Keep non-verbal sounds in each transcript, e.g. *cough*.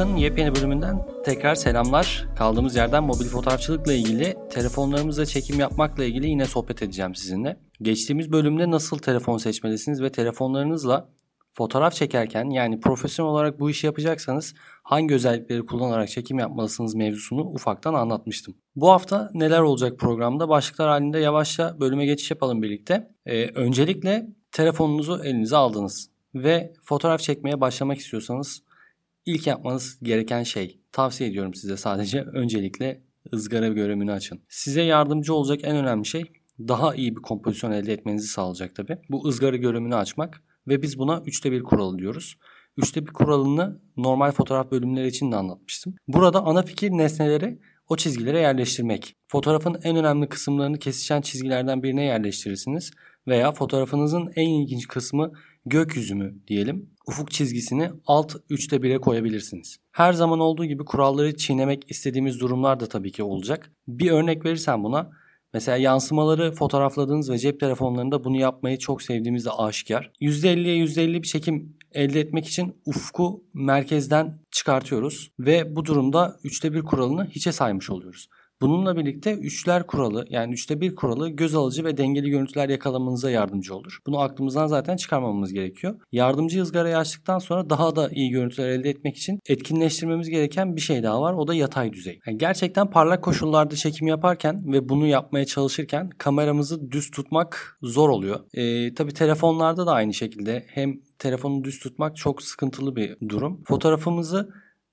Bakın yepyeni bölümünden tekrar selamlar. Kaldığımız yerden mobil fotoğrafçılıkla ilgili telefonlarımızla çekim yapmakla ilgili yine sohbet edeceğim sizinle. Geçtiğimiz bölümde nasıl telefon seçmelisiniz ve telefonlarınızla fotoğraf çekerken yani profesyonel olarak bu işi yapacaksanız hangi özellikleri kullanarak çekim yapmalısınız mevzusunu ufaktan anlatmıştım. Bu hafta neler olacak programda başlıklar halinde yavaşça bölüme geçiş yapalım birlikte. Ee, öncelikle telefonunuzu elinize aldınız ve fotoğraf çekmeye başlamak istiyorsanız ilk yapmanız gereken şey tavsiye ediyorum size sadece *laughs* öncelikle ızgara görünümünü açın. Size yardımcı olacak en önemli şey daha iyi bir kompozisyon elde etmenizi sağlayacak tabi. Bu ızgara görünümünü açmak ve biz buna 3'te 1 kuralı diyoruz. 3'te 1 kuralını normal fotoğraf bölümleri için de anlatmıştım. Burada ana fikir nesneleri o çizgilere yerleştirmek. Fotoğrafın en önemli kısımlarını kesişen çizgilerden birine yerleştirirsiniz veya fotoğrafınızın en ilginç kısmı gökyüzü mü diyelim. Ufuk çizgisini alt 3'te 1'e koyabilirsiniz. Her zaman olduğu gibi kuralları çiğnemek istediğimiz durumlar da tabii ki olacak. Bir örnek verirsem buna Mesela yansımaları fotoğrafladığınız ve cep telefonlarında bunu yapmayı çok sevdiğimiz de aşikar. %50'ye %50 bir çekim elde etmek için ufku merkezden çıkartıyoruz ve bu durumda 3'te 1 kuralını hiçe saymış oluyoruz. Bununla birlikte üçler kuralı yani üçte bir kuralı göz alıcı ve dengeli görüntüler yakalamanıza yardımcı olur. Bunu aklımızdan zaten çıkarmamamız gerekiyor. Yardımcı ızgarayı açtıktan sonra daha da iyi görüntüler elde etmek için etkinleştirmemiz gereken bir şey daha var. O da yatay düzey. Yani gerçekten parlak koşullarda çekim yaparken ve bunu yapmaya çalışırken kameramızı düz tutmak zor oluyor. Ee, tabii telefonlarda da aynı şekilde hem telefonu düz tutmak çok sıkıntılı bir durum. Fotoğrafımızı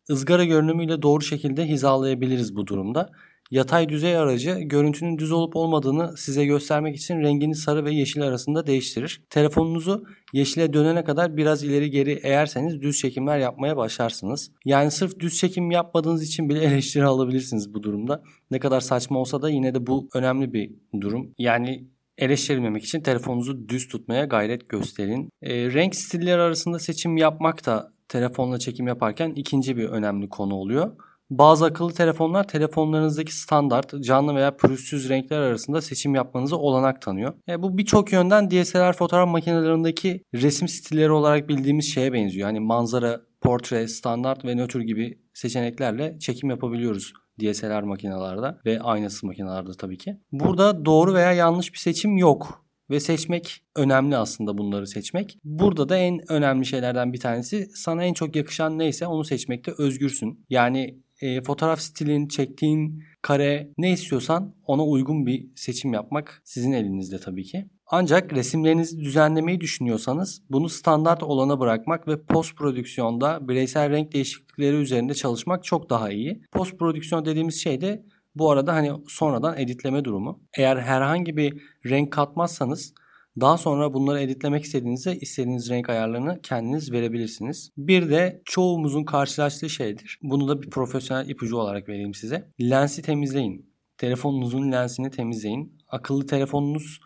ızgara görünümüyle doğru şekilde hizalayabiliriz bu durumda. Yatay düzey aracı görüntünün düz olup olmadığını size göstermek için rengini sarı ve yeşil arasında değiştirir. Telefonunuzu yeşile dönene kadar biraz ileri geri eğerseniz düz çekimler yapmaya başlarsınız. Yani sırf düz çekim yapmadığınız için bile *laughs* eleştiri alabilirsiniz bu durumda. Ne kadar saçma olsa da yine de bu önemli bir durum. Yani eleştirilmemek için telefonunuzu düz tutmaya gayret gösterin. E, renk stilleri arasında seçim yapmak da telefonla çekim yaparken ikinci bir önemli konu oluyor. Bazı akıllı telefonlar telefonlarınızdaki standart, canlı veya pürüzsüz renkler arasında seçim yapmanızı olanak tanıyor. E, bu birçok yönden DSLR fotoğraf makinelerindeki resim stilleri olarak bildiğimiz şeye benziyor. Yani manzara, portre, standart ve nötr gibi seçeneklerle çekim yapabiliyoruz DSLR makinelerde ve aynasız makinelerde tabii ki. Burada doğru veya yanlış bir seçim yok ve seçmek önemli aslında bunları seçmek. Burada da en önemli şeylerden bir tanesi sana en çok yakışan neyse onu seçmekte özgürsün. Yani e, fotoğraf stilin, çektiğin kare ne istiyorsan ona uygun bir seçim yapmak sizin elinizde tabii ki. Ancak resimlerinizi düzenlemeyi düşünüyorsanız bunu standart olana bırakmak ve post prodüksiyonda bireysel renk değişiklikleri üzerinde çalışmak çok daha iyi. Post prodüksiyon dediğimiz şey de bu arada hani sonradan editleme durumu. Eğer herhangi bir renk katmazsanız daha sonra bunları editlemek istediğinizde istediğiniz renk ayarlarını kendiniz verebilirsiniz. Bir de çoğumuzun karşılaştığı şeydir. Bunu da bir profesyonel ipucu olarak vereyim size. Lensi temizleyin. Telefonunuzun lensini temizleyin. Akıllı telefonunuz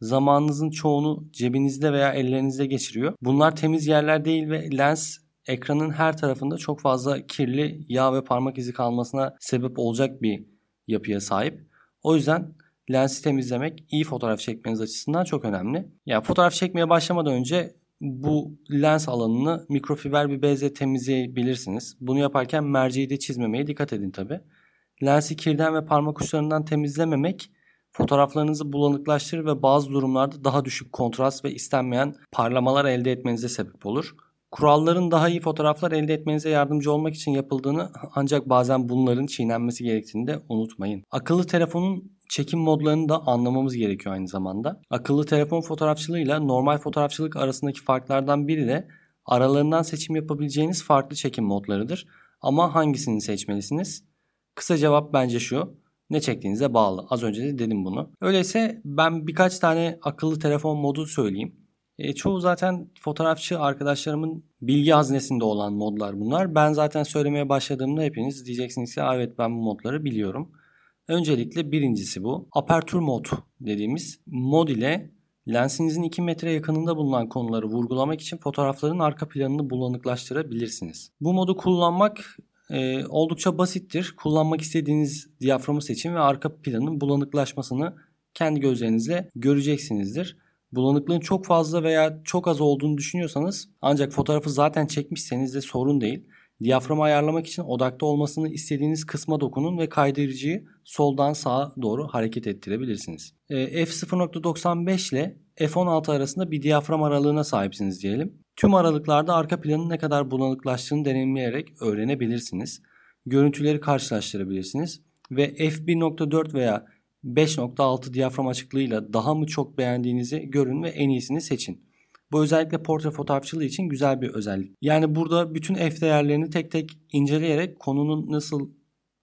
zamanınızın çoğunu cebinizde veya ellerinizde geçiriyor. Bunlar temiz yerler değil ve lens ekranın her tarafında çok fazla kirli yağ ve parmak izi kalmasına sebep olacak bir yapıya sahip. O yüzden lensi temizlemek iyi fotoğraf çekmeniz açısından çok önemli. Yani fotoğraf çekmeye başlamadan önce bu lens alanını mikrofiber bir bezle temizleyebilirsiniz. Bunu yaparken merceği de çizmemeye dikkat edin tabi. Lensi kirden ve parmak uçlarından temizlememek fotoğraflarınızı bulanıklaştırır ve bazı durumlarda daha düşük kontrast ve istenmeyen parlamalar elde etmenize sebep olur. Kuralların daha iyi fotoğraflar elde etmenize yardımcı olmak için yapıldığını ancak bazen bunların çiğnenmesi gerektiğini de unutmayın. Akıllı telefonun çekim modlarını da anlamamız gerekiyor aynı zamanda. Akıllı telefon fotoğrafçılığıyla normal fotoğrafçılık arasındaki farklardan biri de aralarından seçim yapabileceğiniz farklı çekim modlarıdır. Ama hangisini seçmelisiniz? Kısa cevap bence şu. Ne çektiğinize bağlı. Az önce de dedim bunu. Öyleyse ben birkaç tane akıllı telefon modu söyleyeyim. E, çoğu zaten fotoğrafçı arkadaşlarımın bilgi haznesinde olan modlar bunlar. Ben zaten söylemeye başladığımda hepiniz diyeceksiniz ki evet ben bu modları biliyorum. Öncelikle birincisi bu. Apertür mod dediğimiz mod ile lensinizin 2 metre yakınında bulunan konuları vurgulamak için fotoğrafların arka planını bulanıklaştırabilirsiniz. Bu modu kullanmak e, oldukça basittir. Kullanmak istediğiniz diyaframı seçin ve arka planın bulanıklaşmasını kendi gözlerinizle göreceksinizdir. Bulanıklığın çok fazla veya çok az olduğunu düşünüyorsanız ancak fotoğrafı zaten çekmişseniz de sorun değil. Diyaframı ayarlamak için odakta olmasını istediğiniz kısma dokunun ve kaydırıcıyı soldan sağa doğru hareket ettirebilirsiniz. E, f0.95 ile f16 arasında bir diyafram aralığına sahipsiniz diyelim. Tüm aralıklarda arka planın ne kadar bulanıklaştığını deneyimleyerek öğrenebilirsiniz. Görüntüleri karşılaştırabilirsiniz ve f1.4 veya 5.6 diyafram açıklığıyla daha mı çok beğendiğinizi görün ve en iyisini seçin. Bu özellikle portre fotoğrafçılığı için güzel bir özellik. Yani burada bütün f değerlerini tek tek inceleyerek konunun nasıl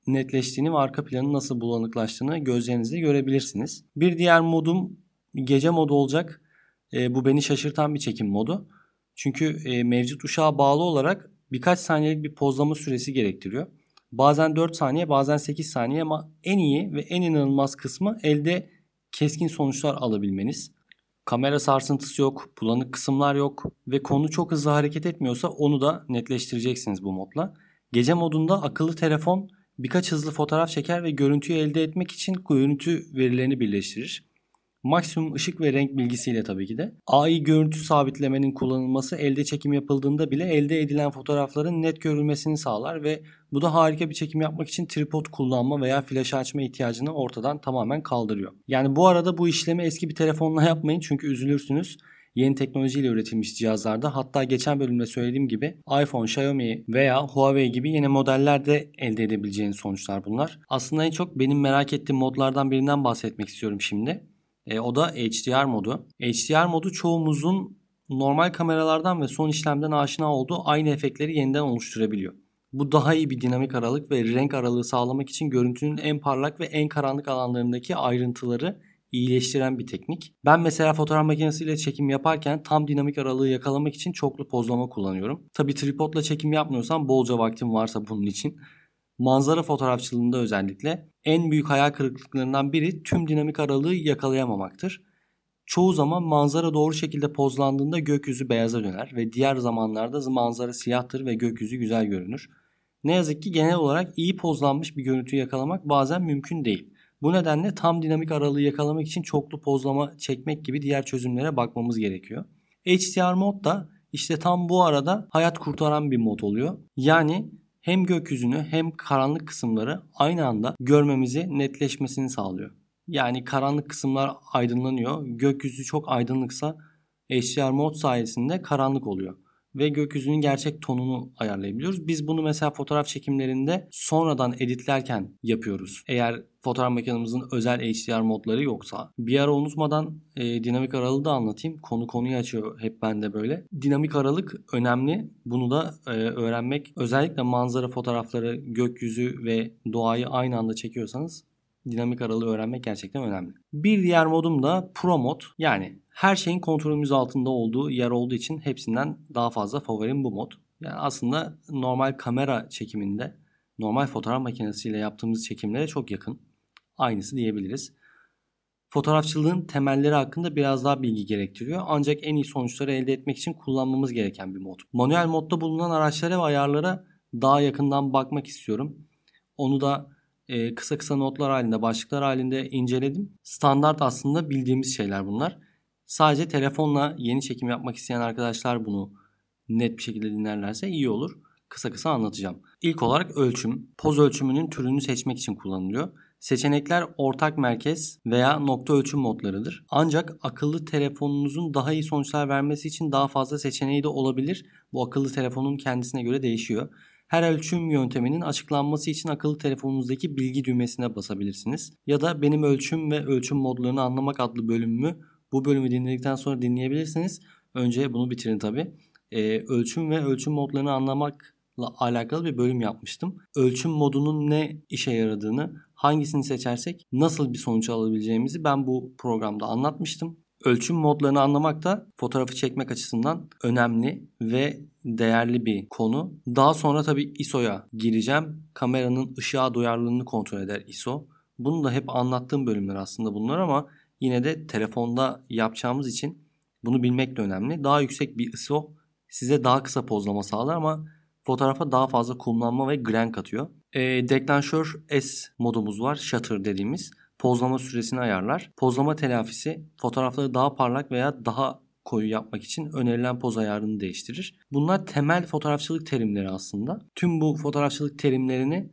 netleştiğini ve arka planın nasıl bulanıklaştığını gözlerinizle görebilirsiniz. Bir diğer modum gece modu olacak. E, bu beni şaşırtan bir çekim modu. Çünkü e, mevcut uşağa bağlı olarak birkaç saniyelik bir pozlama süresi gerektiriyor. Bazen 4 saniye bazen 8 saniye ama en iyi ve en inanılmaz kısmı elde keskin sonuçlar alabilmeniz. Kamera sarsıntısı yok, bulanık kısımlar yok ve konu çok hızlı hareket etmiyorsa onu da netleştireceksiniz bu modla. Gece modunda akıllı telefon birkaç hızlı fotoğraf çeker ve görüntüyü elde etmek için görüntü verilerini birleştirir. Maksimum ışık ve renk bilgisiyle tabii ki de. AI görüntü sabitlemenin kullanılması elde çekim yapıldığında bile elde edilen fotoğrafların net görülmesini sağlar ve bu da harika bir çekim yapmak için tripod kullanma veya flash açma ihtiyacını ortadan tamamen kaldırıyor. Yani bu arada bu işlemi eski bir telefonla yapmayın çünkü üzülürsünüz yeni teknolojiyle üretilmiş cihazlarda hatta geçen bölümde söylediğim gibi iPhone, Xiaomi veya Huawei gibi yeni modellerde elde edebileceğiniz sonuçlar bunlar. Aslında en çok benim merak ettiğim modlardan birinden bahsetmek istiyorum şimdi. E, o da HDR modu. HDR modu çoğumuzun normal kameralardan ve son işlemden aşina olduğu aynı efektleri yeniden oluşturabiliyor. Bu daha iyi bir dinamik aralık ve renk aralığı sağlamak için görüntünün en parlak ve en karanlık alanlarındaki ayrıntıları iyileştiren bir teknik. Ben mesela fotoğraf makinesiyle çekim yaparken tam dinamik aralığı yakalamak için çoklu pozlama kullanıyorum. Tabi tripodla çekim yapmıyorsam bolca vaktim varsa bunun için manzara fotoğrafçılığında özellikle en büyük hayal kırıklıklarından biri tüm dinamik aralığı yakalayamamaktır. Çoğu zaman manzara doğru şekilde pozlandığında gökyüzü beyaza döner ve diğer zamanlarda manzara siyahtır ve gökyüzü güzel görünür. Ne yazık ki genel olarak iyi pozlanmış bir görüntü yakalamak bazen mümkün değil. Bu nedenle tam dinamik aralığı yakalamak için çoklu pozlama çekmek gibi diğer çözümlere bakmamız gerekiyor. HDR mod da işte tam bu arada hayat kurtaran bir mod oluyor. Yani hem gökyüzünü hem karanlık kısımları aynı anda görmemizi netleşmesini sağlıyor. Yani karanlık kısımlar aydınlanıyor. Gökyüzü çok aydınlıksa HDR mod sayesinde karanlık oluyor ve gökyüzünün gerçek tonunu ayarlayabiliyoruz. Biz bunu mesela fotoğraf çekimlerinde sonradan editlerken yapıyoruz. Eğer fotoğraf makinemizin özel HDR modları yoksa. Bir ara unutmadan e, dinamik aralığı da anlatayım. Konu konuyu açıyor hep bende böyle. Dinamik aralık önemli. Bunu da e, öğrenmek özellikle manzara fotoğrafları, gökyüzü ve doğayı aynı anda çekiyorsanız dinamik aralığı öğrenmek gerçekten önemli. Bir diğer modum da Pro mod. Yani her şeyin kontrolümüz altında olduğu yer olduğu için hepsinden daha fazla favorim bu mod. Yani aslında normal kamera çekiminde normal fotoğraf makinesiyle yaptığımız çekimlere çok yakın. Aynısı diyebiliriz. Fotoğrafçılığın temelleri hakkında biraz daha bilgi gerektiriyor. Ancak en iyi sonuçları elde etmek için kullanmamız gereken bir mod. Manuel modda bulunan araçlara ve ayarlara daha yakından bakmak istiyorum. Onu da e, kısa kısa notlar halinde, başlıklar halinde inceledim. Standart aslında bildiğimiz şeyler bunlar. Sadece telefonla yeni çekim yapmak isteyen arkadaşlar bunu net bir şekilde dinlerlerse iyi olur. Kısa kısa anlatacağım. İlk olarak ölçüm. Poz ölçümünün türünü seçmek için kullanılıyor. Seçenekler ortak merkez veya nokta ölçüm modlarıdır. Ancak akıllı telefonunuzun daha iyi sonuçlar vermesi için daha fazla seçeneği de olabilir. Bu akıllı telefonun kendisine göre değişiyor. Her ölçüm yönteminin açıklanması için akıllı telefonunuzdaki bilgi düğmesine basabilirsiniz. Ya da benim ölçüm ve ölçüm modlarını anlamak adlı bölümümü bu bölümü dinledikten sonra dinleyebilirsiniz. Önce bunu bitirin tabi. Ee, ölçüm ve ölçüm modlarını anlamakla alakalı bir bölüm yapmıştım. Ölçüm modunun ne işe yaradığını, hangisini seçersek nasıl bir sonuç alabileceğimizi ben bu programda anlatmıştım. Ölçüm modlarını anlamak da fotoğrafı çekmek açısından önemli ve değerli bir konu. Daha sonra tabii ISO'ya gireceğim. Kameranın ışığa duyarlılığını kontrol eder ISO. Bunu da hep anlattığım bölümler aslında bunlar ama yine de telefonda yapacağımız için bunu bilmek de önemli. Daha yüksek bir ISO size daha kısa pozlama sağlar ama fotoğrafa daha fazla kumlanma ve grain katıyor. E, deklanşör S modumuz var. Shutter dediğimiz. Pozlama süresini ayarlar. Pozlama telafisi fotoğrafları daha parlak veya daha koyu yapmak için önerilen poz ayarını değiştirir. Bunlar temel fotoğrafçılık terimleri aslında. Tüm bu fotoğrafçılık terimlerini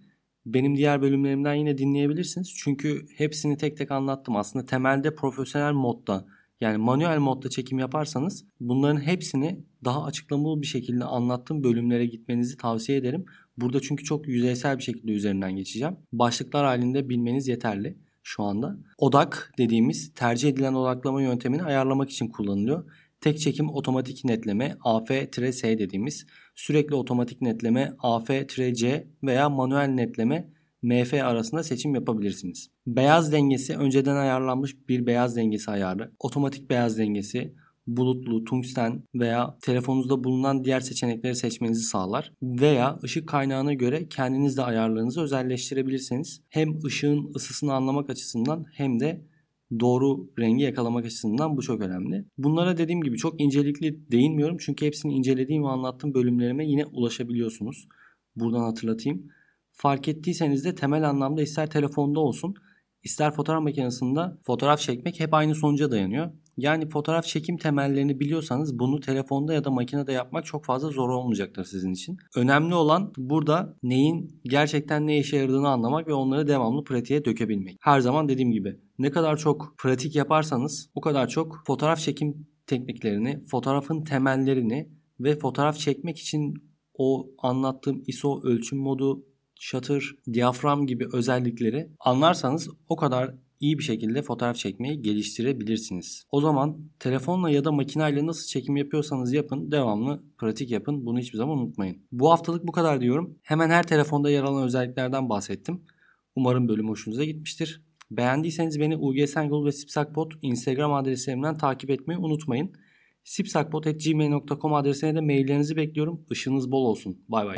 benim diğer bölümlerimden yine dinleyebilirsiniz. Çünkü hepsini tek tek anlattım. Aslında temelde profesyonel modda yani manuel modda çekim yaparsanız bunların hepsini daha açıklamalı bir şekilde anlattığım bölümlere gitmenizi tavsiye ederim. Burada çünkü çok yüzeysel bir şekilde üzerinden geçeceğim. Başlıklar halinde bilmeniz yeterli şu anda. Odak dediğimiz tercih edilen odaklama yöntemini ayarlamak için kullanılıyor. Tek çekim otomatik netleme AF-S dediğimiz sürekli otomatik netleme AF-C veya manuel netleme MF arasında seçim yapabilirsiniz. Beyaz dengesi önceden ayarlanmış bir beyaz dengesi ayarı, otomatik beyaz dengesi, bulutlu, tungsten veya telefonunuzda bulunan diğer seçenekleri seçmenizi sağlar. Veya ışık kaynağına göre kendiniz de ayarlarınızı özelleştirebilirsiniz. Hem ışığın ısısını anlamak açısından hem de doğru rengi yakalamak açısından bu çok önemli. Bunlara dediğim gibi çok incelikli değinmiyorum çünkü hepsini incelediğim ve anlattığım bölümlerime yine ulaşabiliyorsunuz. Buradan hatırlatayım. Fark ettiyseniz de temel anlamda ister telefonda olsun ister fotoğraf makinesinde fotoğraf çekmek hep aynı sonuca dayanıyor. Yani fotoğraf çekim temellerini biliyorsanız bunu telefonda ya da makinede yapmak çok fazla zor olmayacaktır sizin için. Önemli olan burada neyin gerçekten ne işe yaradığını anlamak ve onları devamlı pratiğe dökebilmek. Her zaman dediğim gibi ne kadar çok pratik yaparsanız o kadar çok fotoğraf çekim tekniklerini, fotoğrafın temellerini ve fotoğraf çekmek için o anlattığım ISO ölçüm modu, shutter, diyafram gibi özellikleri anlarsanız o kadar iyi bir şekilde fotoğraf çekmeyi geliştirebilirsiniz. O zaman telefonla ya da makineyle nasıl çekim yapıyorsanız yapın, devamlı pratik yapın. Bunu hiçbir zaman unutmayın. Bu haftalık bu kadar diyorum. Hemen her telefonda yer alan özelliklerden bahsettim. Umarım bölüm hoşunuza gitmiştir. Beğendiyseniz beni UG ve Sipsakbot Instagram adreslerimden takip etmeyi unutmayın. sipsakbot.gmail.com adresine de maillerinizi bekliyorum. Işığınız bol olsun. Bay bay.